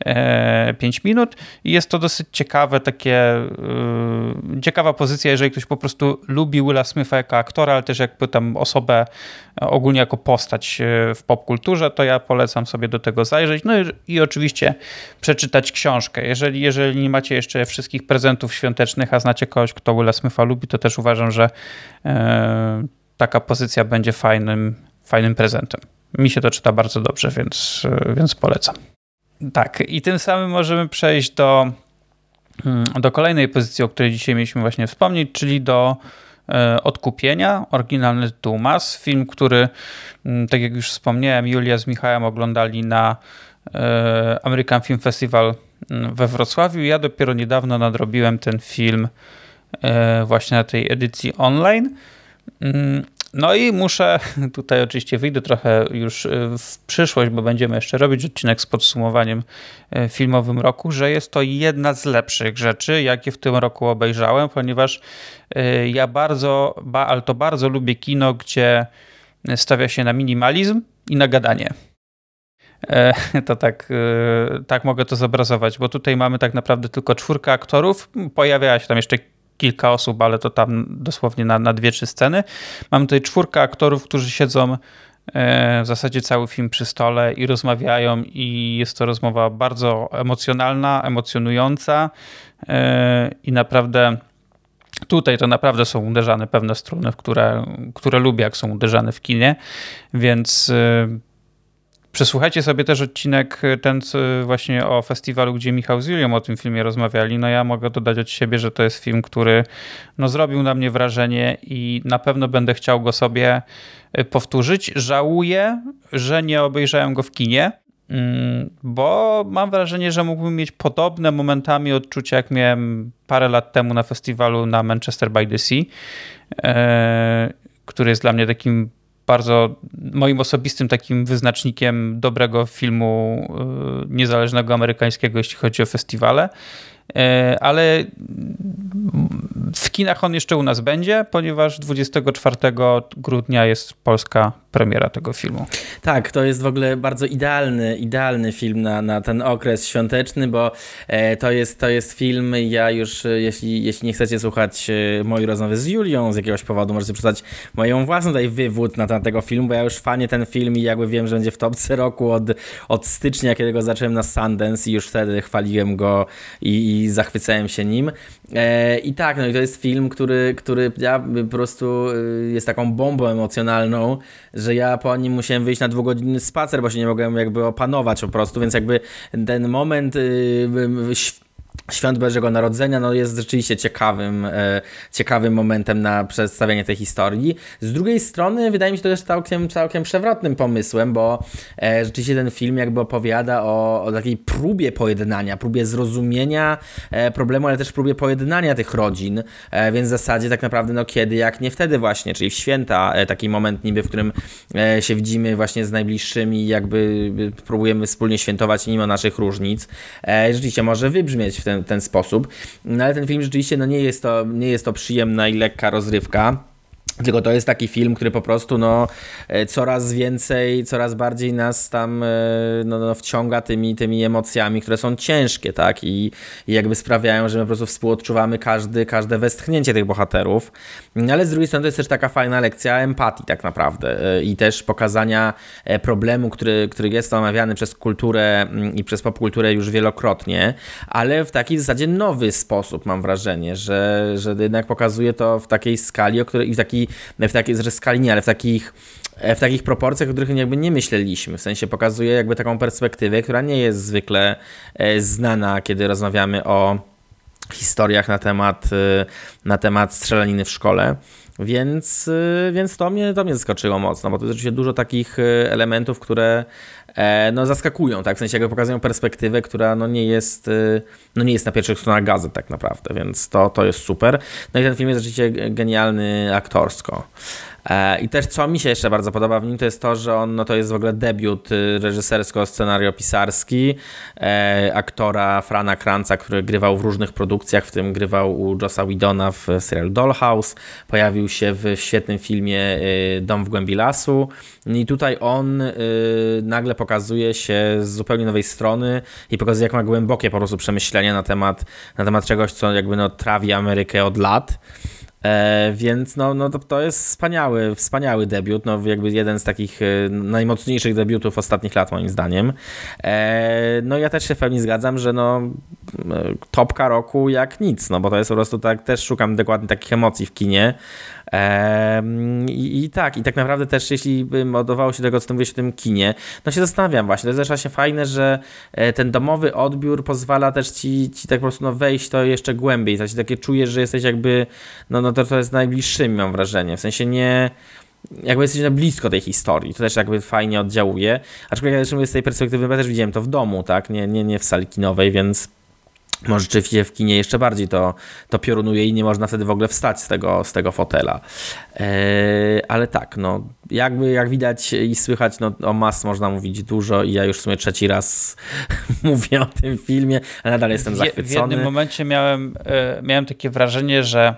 e, minut i jest to dosyć ciekawe, takie yy, ciekawa pozycja, jeżeli ktoś po prostu lubi Willa Smitha jako aktora, ale też jakby tam osobę ogólnie jako postać e, w popkulturze, to ja polecam sobie do tego zajrzeć. No i, i oczywiście przeczytać książkę. Jeżeli, jeżeli nie macie jeszcze wszystkich prezentów świątecznych, a znacie kogoś, kto Willa Smitha lubi, to też uważam, że e, taka pozycja będzie fajnym, fajnym prezentem. Mi się to czyta bardzo dobrze, więc, e, więc polecam. Tak, i tym samym możemy przejść do, mm, do kolejnej pozycji, o której dzisiaj mieliśmy właśnie wspomnieć, czyli do Odkupienia, oryginalny tytuł Mas, film, który, mm, tak jak już wspomniałem, Julia z Michałem oglądali na American Film Festival mm, we Wrocławiu. Ja dopiero niedawno nadrobiłem ten film E, właśnie na tej edycji online. No i muszę, tutaj oczywiście wyjdę trochę już e, w przyszłość, bo będziemy jeszcze robić odcinek z podsumowaniem e, filmowym roku, że jest to jedna z lepszych rzeczy, jakie w tym roku obejrzałem, ponieważ ja bardzo, ale to bardzo lubię kino, gdzie stawia się na minimalizm i na gadanie. To tak, tak mogę to zobrazować, bo tutaj mamy tak naprawdę tylko czwórkę aktorów. Pojawiała się tam jeszcze kilka osób, ale to tam dosłownie na, na dwie, trzy sceny. Mamy tutaj czwórkę aktorów, którzy siedzą e, w zasadzie cały film przy stole i rozmawiają i jest to rozmowa bardzo emocjonalna, emocjonująca e, i naprawdę tutaj to naprawdę są uderzane pewne struny, które, które lubię, jak są uderzane w kinie, więc e, przesłuchajcie sobie też odcinek ten właśnie o festiwalu, gdzie Michał z Julią o tym filmie rozmawiali. No ja mogę dodać od siebie, że to jest film, który no, zrobił na mnie wrażenie i na pewno będę chciał go sobie powtórzyć. Żałuję, że nie obejrzałem go w kinie, mm, bo mam wrażenie, że mógłbym mieć podobne momentami odczucia, jak miałem parę lat temu na festiwalu na Manchester by the Sea, e, który jest dla mnie takim bardzo moim osobistym takim wyznacznikiem dobrego filmu e, niezależnego amerykańskiego, jeśli chodzi o festiwale. E, ale w kinach on jeszcze u nas będzie, ponieważ 24 grudnia jest polska premiera tego filmu. Tak, to jest w ogóle bardzo idealny, idealny film na, na ten okres świąteczny, bo e, to, jest, to jest film, ja już, e, jeśli, jeśli nie chcecie słuchać e, mojej rozmowy z Julią z jakiegoś powodu, możecie przeczytać moją własną tutaj wywód na temat tego filmu, bo ja już fanię ten film i jakby wiem, że będzie w topce roku od, od stycznia, kiedy go zacząłem na Sundance i już wtedy chwaliłem go i, i zachwycałem się nim. I tak, no i to jest film, który, który ja po prostu jest taką bombą emocjonalną, że ja po nim musiałem wyjść na dwugodzinny spacer, bo się nie mogłem jakby opanować po prostu, więc jakby ten moment y, Świąt Bożego Narodzenia no jest rzeczywiście ciekawym, e, ciekawym momentem na przedstawienie tej historii. Z drugiej strony wydaje mi się to też całkiem, całkiem przewrotnym pomysłem, bo e, rzeczywiście ten film jakby opowiada o, o takiej próbie pojednania, próbie zrozumienia e, problemu, ale też próbie pojednania tych rodzin, e, więc w zasadzie tak naprawdę no kiedy, jak nie wtedy właśnie, czyli w święta, e, taki moment niby, w którym e, się widzimy właśnie z najbliższymi, jakby próbujemy wspólnie świętować mimo naszych różnic. Rzeczywiście może wybrzmieć w ten, ten sposób. No ale ten film rzeczywiście no, nie, jest to, nie jest to przyjemna i lekka rozrywka. Tylko to jest taki film, który po prostu no, e, coraz więcej, coraz bardziej nas tam e, no, no, wciąga tymi, tymi emocjami, które są ciężkie, tak? I, I jakby sprawiają, że my po prostu współodczuwamy każdy, każde westchnięcie tych bohaterów. Ale z drugiej strony to jest też taka fajna lekcja empatii tak naprawdę e, i też pokazania problemu, który, który jest omawiany przez kulturę mm, i przez popkulturę już wielokrotnie, ale w taki w zasadzie nowy sposób mam wrażenie, że, że jednak pokazuje to w takiej skali, o której, i w takiej w takiej, że skali ale w takich w takich proporcjach, o których jakby nie myśleliśmy. W sensie pokazuje jakby taką perspektywę, która nie jest zwykle e, znana, kiedy rozmawiamy o historiach na temat, e, na temat strzelaniny w szkole. Więc, e, więc to, mnie, to mnie zaskoczyło mocno, bo to jest oczywiście dużo takich elementów, które no, zaskakują, tak? W sensie jakby pokazują perspektywę, która no, nie, jest, no, nie jest na pierwszych stronach gazet tak naprawdę, więc to, to jest super. No i ten film jest rzeczywiście genialny aktorsko. E, I też co mi się jeszcze bardzo podoba w nim, to jest to, że on no to jest w ogóle debiut y, reżysersko-scenariopisarski e, aktora Frana Kranca, który grywał w różnych produkcjach, w tym grywał u Jossa Widona w serial Dollhouse, pojawił się w świetnym filmie y, Dom w głębi lasu i tutaj on y, nagle pokazuje się z zupełnie nowej strony i pokazuje, jak ma głębokie po prostu przemyślenia na temat, na temat czegoś, co jakby no, trawi Amerykę od lat. E, więc no, no to, to jest wspaniały, wspaniały debiut, no jakby jeden z takich e, najmocniejszych debiutów ostatnich lat moim zdaniem. E, no ja też się w pełni zgadzam, że no e, topka roku jak nic, no bo to jest po prostu tak, też szukam dokładnie takich emocji w kinie, i, I, tak, i tak naprawdę też jeśli bym oddawało się tego, co mówię w tym kinie, no się zastanawiam właśnie, to jest też właśnie fajne, że e, ten domowy odbiór pozwala też ci, ci tak po prostu no, wejść to jeszcze głębiej, to się takie czujesz, że jesteś jakby, no, no to, to jest najbliższymi mam wrażenie, w sensie nie jakby jesteś na blisko tej historii, to też jakby fajnie oddziałuje, aczkolwiek ja z tej perspektywy, ja też widziałem to w domu, tak, nie, nie, nie w sali kinowej, więc może rzeczywiście w kinie jeszcze bardziej to, to piorunuje i nie można wtedy w ogóle wstać z tego, z tego fotela. Eee, ale tak, no, jakby jak widać i słychać, no, o Mas można mówić dużo i ja już w sumie trzeci raz mówię o tym filmie, ale nadal jestem zachwycony. W jednym momencie miałem, e, miałem takie wrażenie, że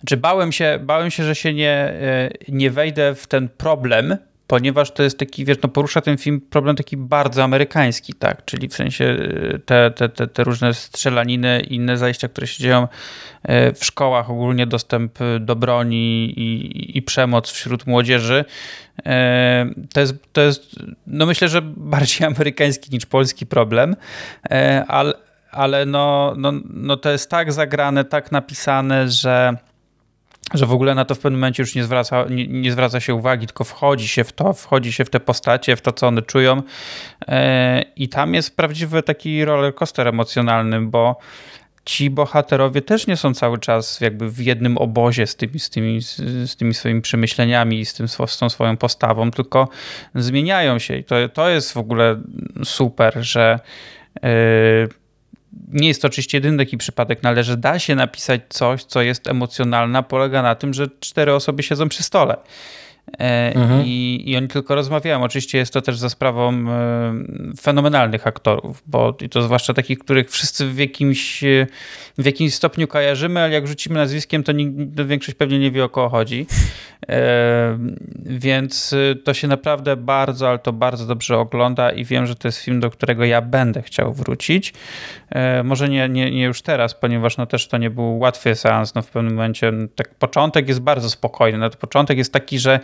znaczy bałem się, bałem się, że się nie, e, nie wejdę w ten problem, ponieważ to jest taki, wiesz, no porusza ten film problem taki bardzo amerykański, tak, czyli w sensie y, te, te, te, te różne strzelaniny i inne zajścia, które się dzieją y, w szkołach, ogólnie dostęp do broni i, i przemoc wśród młodzieży, y, to jest, to jest, no myślę, że bardziej amerykański niż polski problem, ale, ale no, no, no to jest tak zagrane, tak napisane, że że w ogóle na to w pewnym momencie już nie zwraca, nie, nie, zwraca się uwagi, tylko wchodzi się w to, wchodzi się w te postacie, w to, co one czują. E, I tam jest prawdziwy taki roller coaster emocjonalny, bo ci bohaterowie też nie są cały czas jakby w jednym obozie z tymi, z tymi, z tymi swoimi przemyśleniami, z, tym, z tą swoją postawą, tylko zmieniają się. I to, to jest w ogóle super, że. Yy, nie jest to oczywiście jedyny taki przypadek, no ale że da się napisać coś, co jest emocjonalne, polega na tym, że cztery osoby siedzą przy stole. E, mhm. I, I oni tylko rozmawiają. Oczywiście jest to też za sprawą e, fenomenalnych aktorów, bo to zwłaszcza takich, których wszyscy w jakimś, w jakimś stopniu kojarzymy, ale jak rzucimy nazwiskiem, to, nie, to większość pewnie nie wie o kogo chodzi. E, więc to się naprawdę bardzo, ale to bardzo dobrze ogląda i wiem, że to jest film, do którego ja będę chciał wrócić. Może nie, nie, nie już teraz, ponieważ no też to nie był łatwy seans. No w pewnym momencie tak początek jest bardzo spokojny. No początek jest taki, że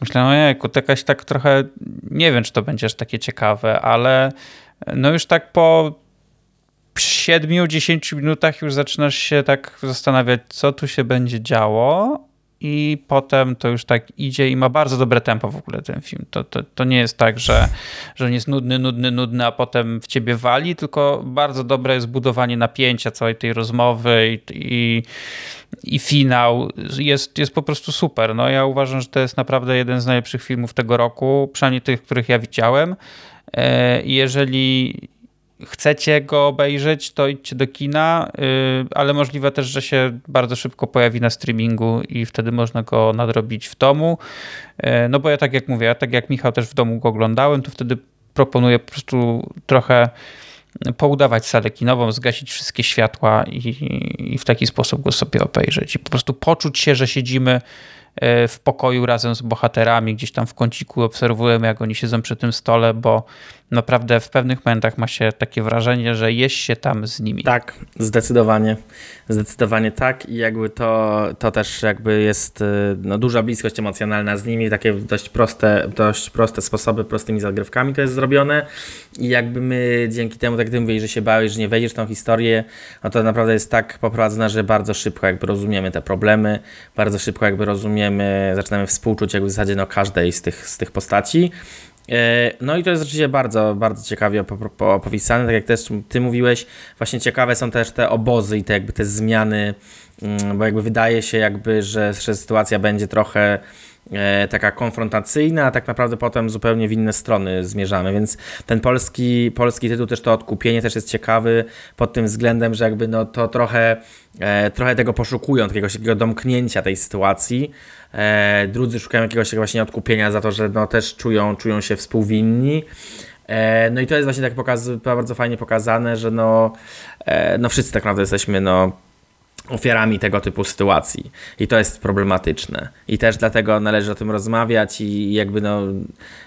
Myślałem, ojejku, to jakaś tak trochę, nie wiem, czy to będzie aż takie ciekawe, ale no już tak po 7-10 minutach już zaczynasz się tak zastanawiać, co tu się będzie działo, i potem to już tak idzie i ma bardzo dobre tempo w ogóle ten film. To, to, to nie jest tak, że, że on jest nudny, nudny, nudny, a potem w ciebie wali, tylko bardzo dobre jest budowanie napięcia całej tej rozmowy i, i, i finał jest, jest po prostu super. No ja uważam, że to jest naprawdę jeden z najlepszych filmów tego roku, przynajmniej tych, których ja widziałem. E, jeżeli chcecie go obejrzeć, to idźcie do kina, y, ale możliwe też, że się bardzo szybko pojawi na streamingu i wtedy można go nadrobić w domu. Y, no bo ja tak jak mówię, ja tak jak Michał też w domu go oglądałem, to wtedy proponuję po prostu trochę poudawać salę kinową, zgasić wszystkie światła i, i w taki sposób go sobie obejrzeć i po prostu poczuć się, że siedzimy y, w pokoju razem z bohaterami, gdzieś tam w kąciku obserwujemy, jak oni siedzą przy tym stole, bo naprawdę w pewnych momentach ma się takie wrażenie, że jest się tam z nimi. Tak, zdecydowanie. Zdecydowanie tak i jakby to, to też jakby jest y, no, duża bliskość emocjonalna z nimi, takie dość proste, dość proste sposoby, prostymi zagrywkami to jest zrobione i jakby my dzięki temu, tak jak ty mówisz, że się bałeś, że nie wejdziesz w tą historię, no to naprawdę jest tak poprowadzone, że bardzo szybko jakby rozumiemy te problemy, bardzo szybko jakby rozumiemy, zaczynamy współczuć jakby w zasadzie no każdej z tych, z tych postaci no i to jest rzeczywiście bardzo, bardzo ciekawie opisane, tak jak też Ty mówiłeś, właśnie ciekawe są też te obozy i te jakby te zmiany, mm, bo jakby wydaje się jakby, że, że sytuacja będzie trochę e, taka konfrontacyjna, a tak naprawdę potem zupełnie w inne strony zmierzamy, więc ten polski, polski tytuł też to odkupienie też jest ciekawy pod tym względem, że jakby no to trochę, e, trochę tego poszukują, takiego, takiego domknięcia tej sytuacji, e, drudzy szukają jakiegoś właśnie odkupienia za to, że no też czują, czują się współwinni, e, no i to jest właśnie tak pokaz, bardzo fajnie pokazane, że no, e, no wszyscy tak naprawdę jesteśmy no ofiarami tego typu sytuacji. I to jest problematyczne. I też dlatego należy o tym rozmawiać i jakby no,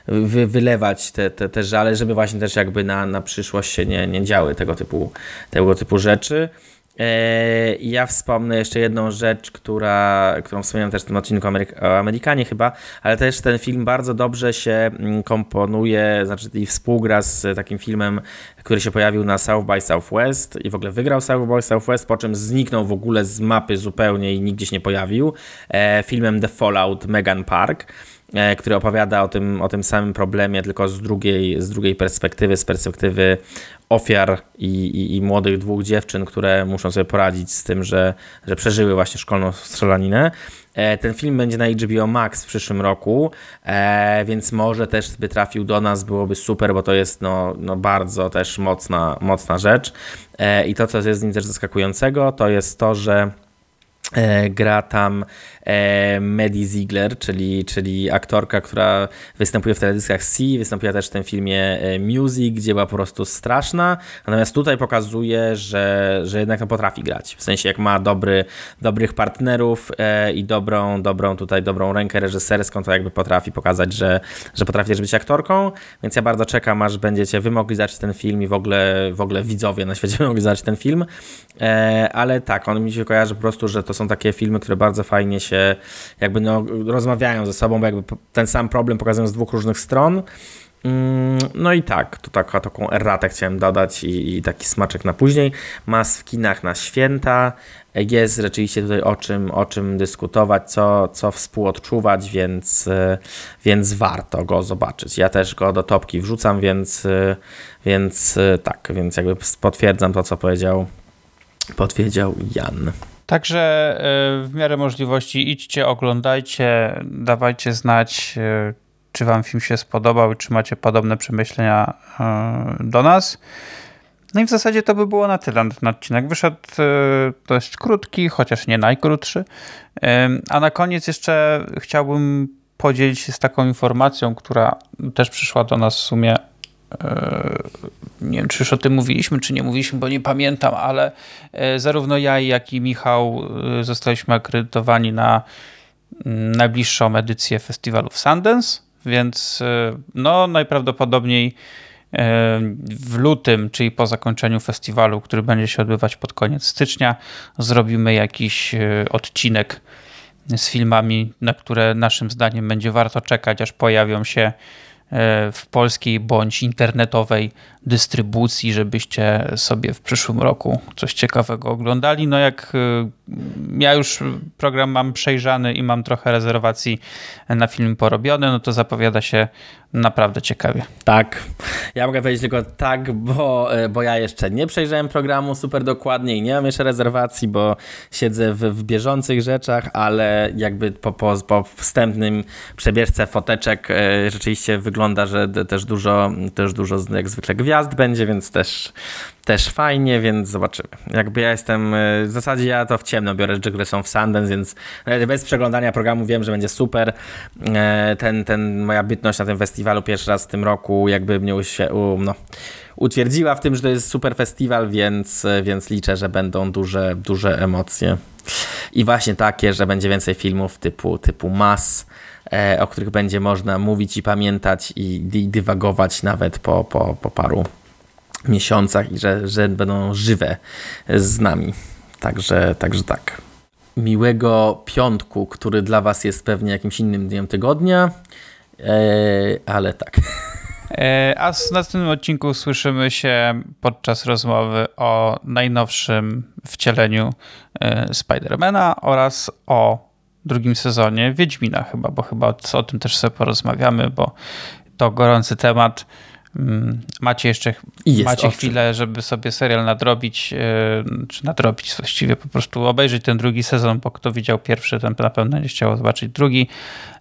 wy, wylewać te, te, te żale, żeby właśnie też jakby na, na przyszłość się nie, nie działy tego typu, tego typu rzeczy. E, ja wspomnę jeszcze jedną rzecz, która, którą wspomniałem też w tym odcinku o Amerykanie chyba, ale też ten film bardzo dobrze się mm, komponuje, znaczy i współgra z takim filmem, który się pojawił na South by Southwest i w ogóle wygrał South by Southwest, po czym zniknął w ogóle z mapy zupełnie i nigdzie się nie pojawił. E, filmem The Fallout Megan Park który opowiada o tym, o tym samym problemie, tylko z drugiej, z drugiej perspektywy, z perspektywy ofiar i, i, i, młodych dwóch dziewczyn, które muszą sobie poradzić z tym, że, że przeżyły właśnie szkolną strzelaninę. E, ten film będzie na HBO Max w przyszłym roku, e, więc może też by trafił do nas, byłoby super, bo to jest no, no bardzo też mocna, mocna rzecz. E, I to, co jest z nim też zaskakującego, to jest to, że gra tam e, Maddie Ziegler, czyli, czyli aktorka, która występuje w teledyskach C, wystąpiła też w tym filmie e, Music, gdzie była po prostu straszna, natomiast tutaj pokazuje, że, że jednak potrafi grać, w sensie jak ma dobry, dobrych partnerów e, i dobrą, dobrą tutaj, dobrą rękę reżyserską, to jakby potrafi pokazać, że, że potrafi też być aktorką, więc ja bardzo czekam, aż będziecie wy mogli zobaczyć ten film i w ogóle, w ogóle widzowie na świecie mogli zobaczyć ten film, e, ale tak, on mi się kojarzy po prostu, że to są takie filmy, które bardzo fajnie się jakby no, rozmawiają ze sobą, bo jakby ten sam problem pokazują z dwóch różnych stron. Mm, no i tak, tu taka, taką erratę chciałem dodać i, i, taki smaczek na później. Mas w kinach na święta. Jest rzeczywiście tutaj o czym, o czym dyskutować, co, co współodczuwać, więc, więc warto go zobaczyć. Ja też go do topki wrzucam, więc, więc tak, więc jakby potwierdzam to, co powiedział, powiedział Jan. Także e, w miarę możliwości idźcie, oglądajcie, dawajcie znać, e, czy wam film się spodobał, czy macie podobne przemyślenia e, do nas. No i w zasadzie to by było na tyle ten odcinek. Wyszedł dość krótki, chociaż nie najkrótszy. A na koniec jeszcze chciałbym podzielić się z taką informacją, która też przyszła do nas w sumie nie wiem, czy już o tym mówiliśmy, czy nie mówiliśmy, bo nie pamiętam, ale e, zarówno ja, jak i Michał e, zostaliśmy akredytowani na mm, najbliższą edycję festiwalu w Sundance, więc no najprawdopodobniej w lutym, czyli po zakończeniu festiwalu, który będzie się odbywać pod koniec stycznia, zrobimy jakiś odcinek z filmami, na które naszym zdaniem będzie warto czekać, aż pojawią się E, w polskiej bądź internetowej dystrybucji, żebyście sobie w przyszłym roku coś ciekawego oglądali. No jak e, ja już program mam przejrzany i mam trochę rezerwacji na film porobiony, no to zapowiada się naprawdę ciekawie. Tak. Ja mogę powiedzieć tylko tak, bo, e, bo ja jeszcze nie przejrzałem programu super dokładnie i nie mam jeszcze rezerwacji, bo siedzę w, w bieżących rzeczach, ale jakby po, po, po wstępnym przebieżce foteczek e, rzeczywiście wygląda, że też dużo, też dużo jak zwykle gwiazd będzie, więc też też fajnie, więc zobaczymy. Jakby ja jestem, e, w zasadzie ja to w ciemno biorę rzeczy, które są w Sundance, więc bez przeglądania programu wiem, że będzie super. E, ten, ten, moja bytność na tym festiwalu pierwszy raz w tym roku jakby mnie uświe- no, utwierdziła w tym, że to jest super festiwal, więc, e, więc liczę, że będą duże, duże emocje. I właśnie takie, że będzie więcej filmów typu, typu Mas, o których będzie można mówić i pamiętać i, i dywagować nawet po, po, po paru miesiącach i że, że będą żywe z nami. Także, także tak. Miłego piątku, który dla Was jest pewnie jakimś innym dniem tygodnia, eee, ale tak. E, a w następnym odcinku słyszymy się podczas rozmowy o najnowszym wcieleniu e, Spidermana oraz o drugim sezonie Wiedźmina chyba, bo chyba o tym też sobie porozmawiamy, bo to gorący temat. Mm, macie jeszcze macie chwilę, żeby sobie serial nadrobić, e, czy nadrobić właściwie, po prostu obejrzeć ten drugi sezon, bo kto widział pierwszy, ten na pewno nie chciał zobaczyć drugi.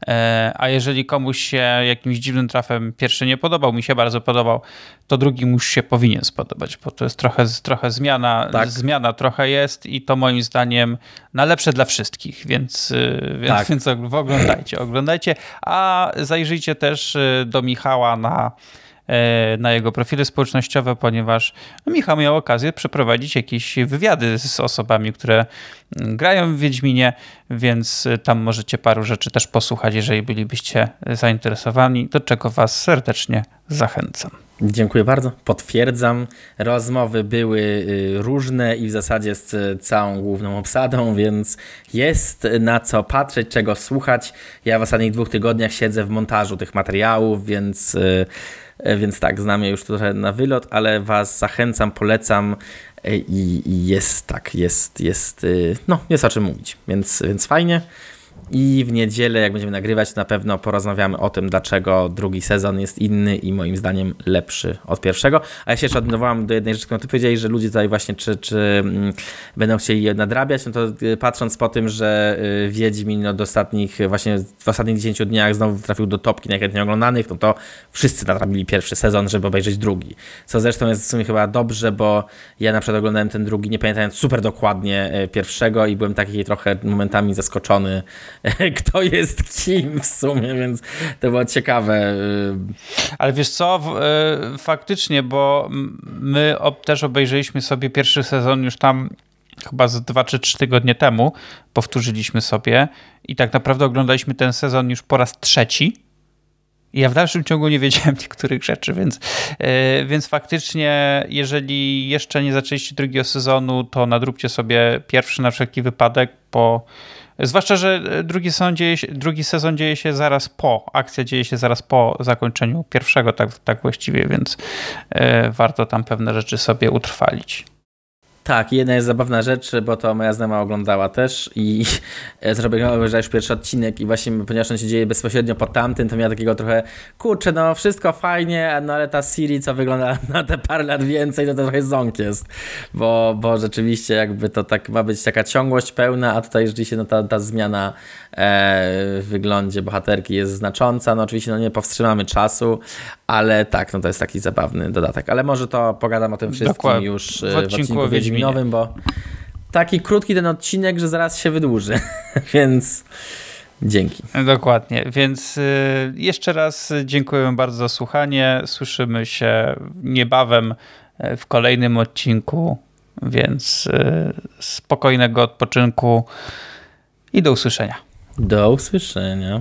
E, a jeżeli komuś się jakimś dziwnym trafem pierwszy nie podobał, mi się bardzo podobał, to drugi mu się powinien spodobać, bo to jest trochę, trochę zmiana, tak. zmiana trochę jest i to moim zdaniem na lepsze dla wszystkich, więc, e, więc, tak. więc oglądajcie, oglądajcie, a zajrzyjcie też do Michała na na jego profile społecznościowe, ponieważ Michał miał okazję przeprowadzić jakieś wywiady z osobami, które mm, grają w Wiedźminie, więc tam możecie paru rzeczy też posłuchać, jeżeli bylibyście zainteresowani, do czego Was serdecznie zachęcam. Dziękuję bardzo. Potwierdzam. Rozmowy były y, różne i w zasadzie z całą główną obsadą, więc jest na co patrzeć, czego słuchać. Ja w ostatnich dwóch tygodniach siedzę w montażu tych materiałów, więc y, E, więc tak, znam je już trochę na wylot, ale Was zachęcam, polecam e, i, i jest tak, jest, jest, y, no, jest o czym mówić, więc, więc fajnie. I w niedzielę, jak będziemy nagrywać, na pewno porozmawiamy o tym, dlaczego drugi sezon jest inny i moim zdaniem lepszy od pierwszego. A ja się jeszcze odnowałam do jednej rzeczy, którą ty powiedziałeś, że ludzie tutaj właśnie czy, czy mm, będą chcieli je nadrabiać, no to y, patrząc po tym, że y, Wiedźmin do ostatnich, właśnie w ostatnich 10 dniach znowu trafił do topki najchętniej oglądanych, no to wszyscy nadrabili pierwszy sezon, żeby obejrzeć drugi. Co zresztą jest w sumie chyba dobrze, bo ja na przykład oglądałem ten drugi, nie pamiętając super dokładnie y, pierwszego i byłem taki trochę momentami zaskoczony kto jest kim w sumie, więc to było ciekawe. Ale wiesz co, e, faktycznie, bo my też obejrzeliśmy sobie pierwszy sezon już tam chyba z dwa czy trzy tygodnie temu, powtórzyliśmy sobie i tak naprawdę oglądaliśmy ten sezon już po raz trzeci. Ja w dalszym ciągu nie wiedziałem niektórych rzeczy, więc, yy, więc faktycznie, jeżeli jeszcze nie zaczęliście drugiego sezonu, to nadróbcie sobie pierwszy na wszelki wypadek, bo Zwłaszcza, że drugi sezon, dzieje się, drugi sezon dzieje się zaraz po, akcja dzieje się zaraz po zakończeniu pierwszego, tak, tak właściwie, więc e, warto tam pewne rzeczy sobie utrwalić. Tak, jedna jest zabawna rzecz, bo to moja znajoma oglądała też i zrobiła obejrzała już pierwszy odcinek i właśnie, ponieważ on się dzieje bezpośrednio po tamtym, to miała takiego trochę, kurczę, no wszystko fajnie, no ale ta Siri, co wygląda na te parę lat więcej, no to trochę ząk jest, bo, bo rzeczywiście jakby to tak ma być taka ciągłość pełna, a tutaj rzeczywiście no ta, ta zmiana e, w wyglądzie bohaterki jest znacząca, no oczywiście no nie powstrzymamy czasu, ale tak, no to jest taki zabawny dodatek, ale może to pogadam o tym wszystkim Dokładnie. już w odcinku, w odcinku Wiedźminowym, bo taki krótki ten odcinek, że zaraz się wydłuży, więc dzięki. Dokładnie, więc y, jeszcze raz dziękuję bardzo za słuchanie, słyszymy się niebawem y, w kolejnym odcinku, więc y, spokojnego odpoczynku i do usłyszenia. Do usłyszenia.